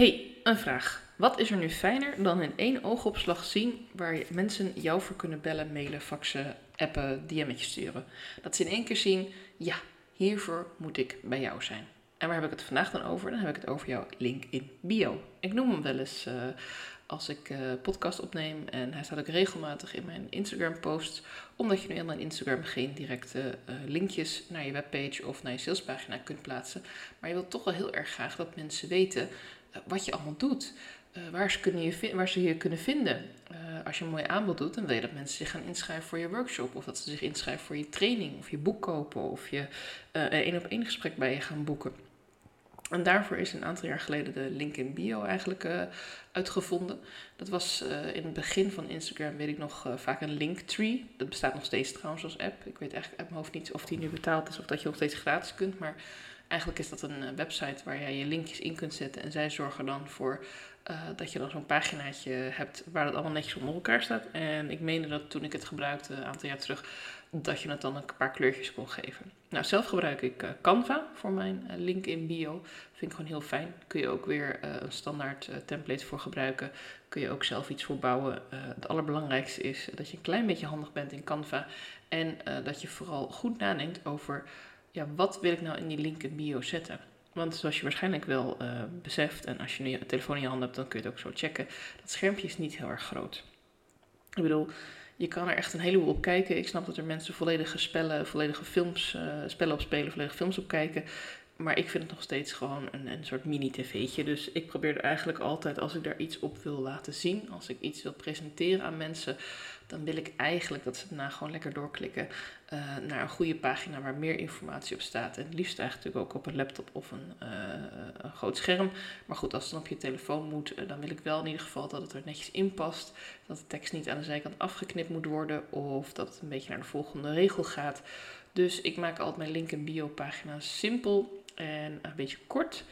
Hey, een vraag. Wat is er nu fijner dan in één oogopslag zien waar mensen jou voor kunnen bellen, mailen, faxen, appen, DM'tjes sturen? Dat ze in één keer zien, ja, hiervoor moet ik bij jou zijn. En waar heb ik het vandaag dan over? Dan heb ik het over jouw link in bio. Ik noem hem wel eens uh, als ik uh, podcast opneem en hij staat ook regelmatig in mijn Instagram posts, omdat je nu helemaal in Instagram geen directe uh, linkjes naar je webpage of naar je salespagina kunt plaatsen. Maar je wilt toch wel heel erg graag dat mensen weten wat je allemaal doet. Uh, waar, ze kunnen je, waar ze je kunnen vinden. Uh, als je een mooi aanbod doet, dan wil je dat mensen zich gaan inschrijven voor je workshop. Of dat ze zich inschrijven voor je training. Of je boek kopen. Of je een op één gesprek bij je gaan boeken. En daarvoor is een aantal jaar geleden de link in bio eigenlijk uitgevonden. Dat was in het begin van Instagram, weet ik nog, vaak een linktree. Dat bestaat nog steeds trouwens als app. Ik weet eigenlijk uit mijn hoofd niet of die nu betaald is of dat je nog steeds gratis kunt. Maar Eigenlijk is dat een eh, website waar jij je linkjes in kunt zetten. En zij zorgen dan voor uh, dat je dan zo'n paginaatje hebt waar het allemaal netjes onder elkaar staat. En ik meende dat toen ik het gebruikte een aantal jaar terug, dat je het dan een paar kleurtjes kon geven. Nou, zelf gebruik ik uh, Canva voor mijn link in bio. Vind ik gewoon heel fijn. Kun je ook weer een standaard template voor gebruiken. Kun je ook zelf iets voor bouwen. het allerbelangrijkste is dat je een klein beetje handig bent in Canva. En dat je vooral goed nadenkt over ja, wat wil ik nou in die link in bio zetten? Want zoals je waarschijnlijk wel uh, beseft, en als je nu een telefoon in je hand hebt, dan kun je het ook zo checken. Dat schermpje is niet heel erg groot. Ik bedoel, je kan er echt een heleboel op kijken. Ik snap dat er mensen volledige spellen, volledige films, uh, spellen op spelen, volledige films op kijken. Maar ik vind het nog steeds gewoon een, een soort mini-tv'tje. Dus ik probeer er eigenlijk altijd, als ik daar iets op wil laten zien, als ik iets wil presenteren aan mensen, dan wil ik eigenlijk dat ze daarna gewoon lekker doorklikken uh, naar een goede pagina waar meer informatie op staat. En het liefst eigenlijk ook op een laptop of een, uh, een groot scherm. Maar goed, als het dan op je telefoon moet, uh, dan wil ik wel in ieder geval dat het er netjes in past. Dat de tekst niet aan de zijkant afgeknipt moet worden of dat het een beetje naar de volgende regel gaat. Dus ik maak altijd mijn link en bio pagina's simpel en een beetje kort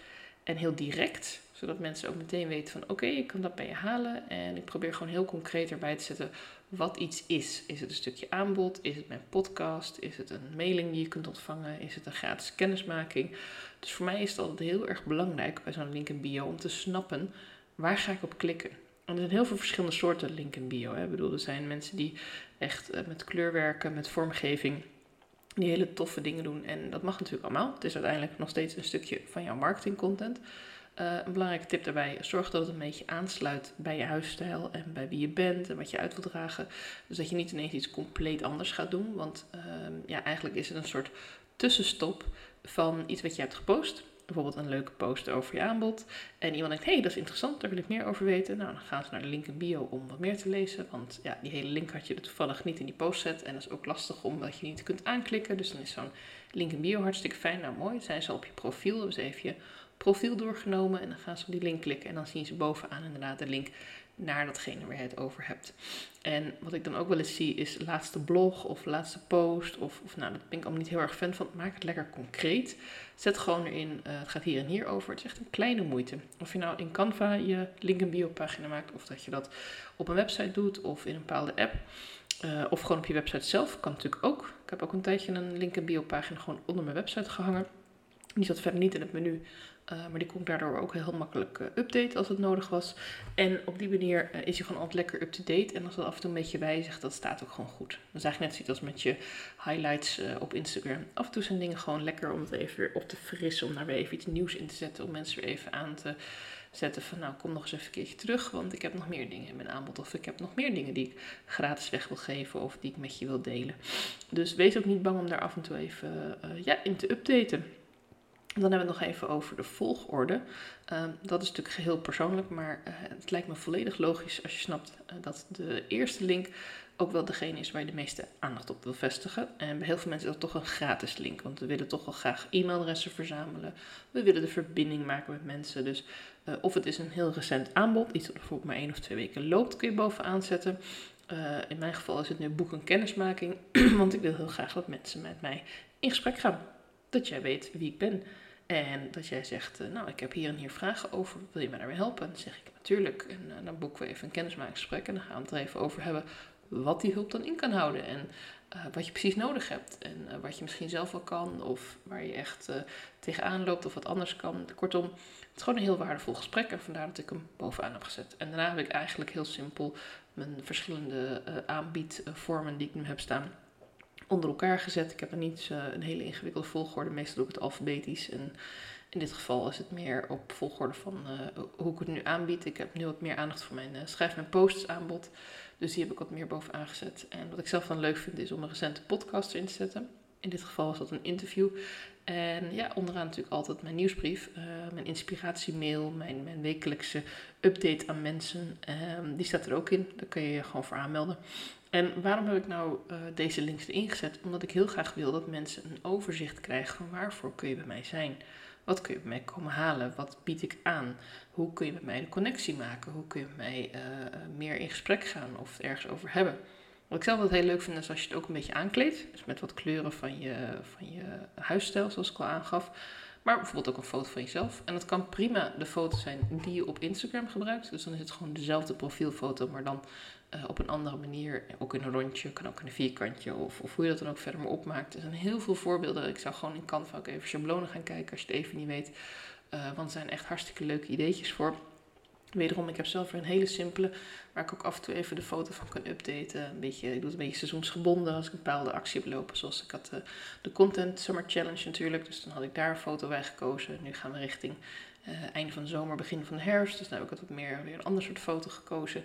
en heel direct zodat mensen ook meteen weten van oké, ik kan dat bij je halen. En ik probeer gewoon heel concreet erbij te zetten wat iets is. Is het een stukje aanbod? Is het mijn podcast? Is het een mailing die je kunt ontvangen? Is het een gratis kennismaking? Dus voor mij is het altijd heel erg belangrijk bij zo'n link in bio om te snappen waar ga ik op klikken. En er zijn heel veel verschillende soorten link in bio. Hè. Ik bedoel, er zijn mensen die echt uh, met kleur werken, met vormgeving die hele toffe dingen doen. En dat mag natuurlijk allemaal. Het is uiteindelijk nog steeds een stukje van jouw marketingcontent. Uh, een belangrijke tip daarbij, zorg dat het een beetje aansluit bij je huisstijl en bij wie je bent en wat je uit wilt dragen. Dus dat je niet ineens iets compleet anders gaat doen, want uh, ja, eigenlijk is het een soort tussenstop van iets wat je hebt gepost. Bijvoorbeeld een leuke post over je aanbod. En iemand denkt, hé, hey, dat is interessant, daar wil ik meer over weten. Nou, dan gaan ze naar de link in bio om wat meer te lezen. Want ja, die hele link had je er toevallig niet in die post zet. En dat is ook lastig omdat je niet kunt aanklikken. Dus dan is zo'n link in bio hartstikke fijn. Nou, mooi. Zijn ze op je profiel. Dus even je profiel doorgenomen en dan gaan ze op die link klikken en dan zien ze bovenaan inderdaad de link naar datgene waar je het over hebt. En wat ik dan ook wel eens zie is laatste blog of laatste post of, of nou, dat ben ik allemaal niet heel erg fan van. Maak het lekker concreet. Zet gewoon erin, uh, het gaat hier en hier over. Het is echt een kleine moeite. Of je nou in Canva je link bio pagina maakt of dat je dat op een website doet of in een bepaalde app. Uh, of gewoon op je website zelf, kan natuurlijk ook. Ik heb ook een tijdje een link en bio pagina gewoon onder mijn website gehangen. Die zat verder niet in het menu, uh, maar die kon ik daardoor ook heel makkelijk uh, updaten als het nodig was. En op die manier uh, is hij gewoon altijd lekker up-to-date. En als dat af en toe een beetje wijzigt, dat staat ook gewoon goed. Dat is eigenlijk net zoiets als met je highlights op Instagram. Af en toe zijn dingen gewoon lekker om het even weer op te frissen. Om daar weer even iets nieuws in te zetten. Om mensen weer even aan te zetten van nou kom nog eens even een keertje terug. Want ik heb nog meer dingen in mijn aanbod. Of ik heb nog meer dingen die ik gratis weg wil geven. Of die ik met je wil delen. Dus wees ook niet bang om daar af en toe even ja, in te updaten. Dan hebben we het nog even over de volgorde. Uh, dat is natuurlijk geheel persoonlijk, maar uh, het lijkt me volledig logisch als je snapt uh, dat de eerste link ook wel degene is waar je de meeste aandacht op wil vestigen. En bij heel veel mensen is dat toch een gratis link, want we willen toch wel graag e-mailadressen verzamelen. We willen de verbinding maken met mensen. Dus eh, of het is een heel recent aanbod, iets dat bijvoorbeeld maar één of twee weken loopt, kun je bovenaan zetten. in mijn geval is het nu boek en kennismaking, want ik wil heel graag dat mensen met mij in gesprek gaan. Dat jij weet wie ik ben. En dat jij zegt, uh, nou, ik heb hier en hier vragen over, wil je mij daarbij helpen? Dan zeg ik natuurlijk. En uh, dan boeken we even een kennismakingsgesprek en dan gaan we het er even over hebben wat die hulp dan in kan houden. En wat je precies nodig hebt. En wat je misschien zelf wel kan, of waar je echt tegenaan loopt, of wat anders kan. Kortom, het is gewoon een heel waardevol gesprek. En vandaar dat ik hem bovenaan heb gezet. En daarna heb ik eigenlijk heel simpel mijn verschillende aanbiedvormen die ik nu heb staan onder elkaar gezet. Ik heb er niet een hele ingewikkelde volgorde. Meestal doe ik het alfabetisch. En in dit geval is het meer op volgorde van uh, hoe ik het nu aanbied. Ik heb nu wat meer aandacht voor mijn uh, schrijf- en posts aanbod. Dus die heb ik wat meer bovenaan gezet. En wat ik zelf dan leuk vind is om een recente podcast erin te zetten. In dit geval was dat een interview. En ja, onderaan natuurlijk altijd mijn nieuwsbrief, mijn inspiratiemail, mijn, mijn wekelijkse update aan mensen. Ehm, die staat er ook in. Daar kun je je gewoon voor aanmelden. En waarom heb ik nou deze links erin gezet? Omdat ik heel graag wil dat mensen een overzicht krijgen van waarvoor kun je bij mij zijn. Wat kun je bij mij komen halen? Wat bied ik aan? Hoe kun je met mij een connectie maken? Hoe kun je met mij uh, meer in gesprek gaan of het ergens over hebben? Wat ik zelf wel heel leuk vind is als je het ook een beetje aankleedt. Dus met wat kleuren van je, van je huisstijl, zoals ik al aangaf. Maar bijvoorbeeld ook een foto van jezelf. En dat kan prima de foto zijn die je op Instagram gebruikt. Dus dan is het gewoon dezelfde profielfoto, maar dan uh, op een andere manier. Ook in een rondje, kan ook in een vierkantje of, of hoe je dat dan ook verder maar opmaakt. Er zijn heel veel voorbeelden. Ik zou gewoon in Canva ook even schablonen gaan kijken als je het even niet weet. Uh, want er zijn echt hartstikke leuke ideetjes voor. Wederom, ik heb zelf weer een hele simpele, waar ik ook af en toe even de foto van kan updaten. Een beetje, ik doe het een beetje seizoensgebonden als ik een bepaalde actie heb lopen. Zoals ik had de, de Content Summer Challenge natuurlijk, dus dan had ik daar een foto bij gekozen. Nu gaan we richting uh, einde van de zomer, begin van de herfst. Dus dan heb ik wat meer weer een ander soort foto gekozen.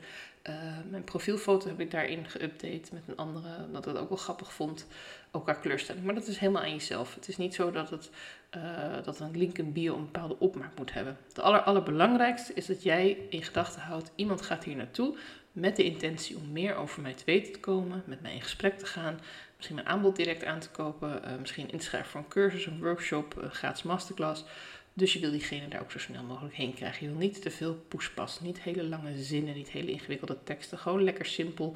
Uh, mijn profielfoto heb ik daarin geüpdate met een andere, dat ik het ook wel grappig vond. Ook qua kleurstelling. Maar dat is helemaal aan jezelf. Het is niet zo dat, het, uh, dat een link in bio een bepaalde opmaak moet hebben. Het aller, allerbelangrijkste is dat jij in gedachten houdt, iemand gaat hier naartoe met de intentie om meer over mij te weten te komen, met mij in gesprek te gaan, misschien mijn aanbod direct aan te kopen, misschien inschrijven voor een cursus, een workshop, een gratis masterclass. Dus je wil diegene daar ook zo snel mogelijk heen krijgen. Je wil niet te veel poespas, niet hele lange zinnen, niet hele ingewikkelde teksten. Gewoon lekker simpel.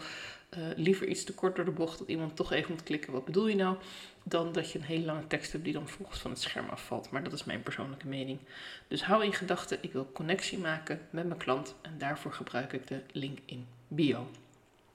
Uh, liever iets te kort door de bocht dat iemand toch even moet klikken. Wat bedoel je nou? Dan dat je een hele lange tekst hebt die dan volgens van het scherm afvalt. Maar dat is mijn persoonlijke mening. Dus hou in gedachten, ik wil connectie maken met mijn klant. En daarvoor gebruik ik de link in bio.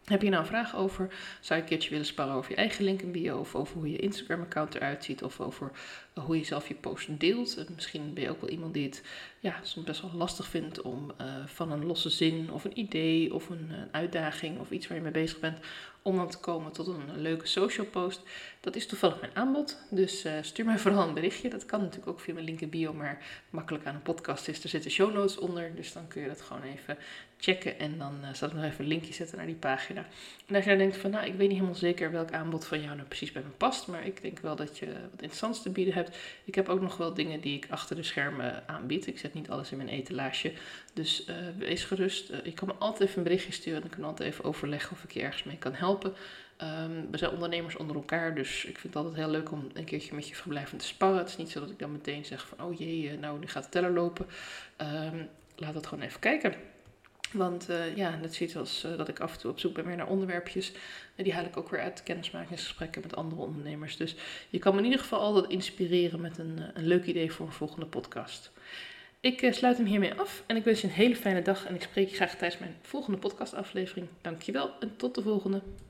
Heb je nou een vraag over? Zou je een keertje willen sparren over je eigen link in bio? Of over hoe je Instagram-account eruit ziet? Of over eh, hoe je zelf je post deelt? En misschien ben je ook wel iemand die het ja, soms best wel lastig vindt om uh, van een losse zin of een idee of een, een, uitdaging of iets waar je mee bezig bent, om dan te komen tot een leuke social post. Dat is toevallig mijn aanbod. Dus stuur mij vooral een berichtje. Dat kan natuurlijk ook via mijn link in bio, maar makkelijk aan een podcast is. Er zitten show notes onder, dus dan kun je dat gewoon even checken. En dan uh, zal ik nog even een linkje zetten naar die pagina. En als jij denkt van, nou, ik weet niet helemaal zeker welk aanbod van jou nou precies bij me past, maar ik denk wel dat je wat interessants te bieden hebt. Ik heb ook nog wel dingen die ik achter de schermen aanbied. Ik zet niet alles in mijn etalage. Dus uh, wees gerust. Uh, je kan me altijd even een berichtje sturen. En dan kan altijd even overleggen of ik je ergens mee kan helpen. Um, we zijn ondernemers onder elkaar, dus ik vind het altijd heel leuk om een keertje met je verblijvend te sparren. Het is niet zo dat ik dan meteen zeg van, oh jee, nou nu gaat de teller lopen. Um, laat het gewoon even kijken. Want uh, ja, net ziet als uh, dat ik af en toe op zoek ben weer naar onderwerpjes. En die haal ik ook weer uit kennismakingsgesprekken met andere ondernemers. Dus je kan me in ieder geval altijd inspireren met een, een leuk idee voor een volgende podcast. Ik sluit hem hiermee af en ik wens je een hele fijne dag. En ik spreek je graag tijdens mijn volgende podcastaflevering. Dankjewel en tot de volgende.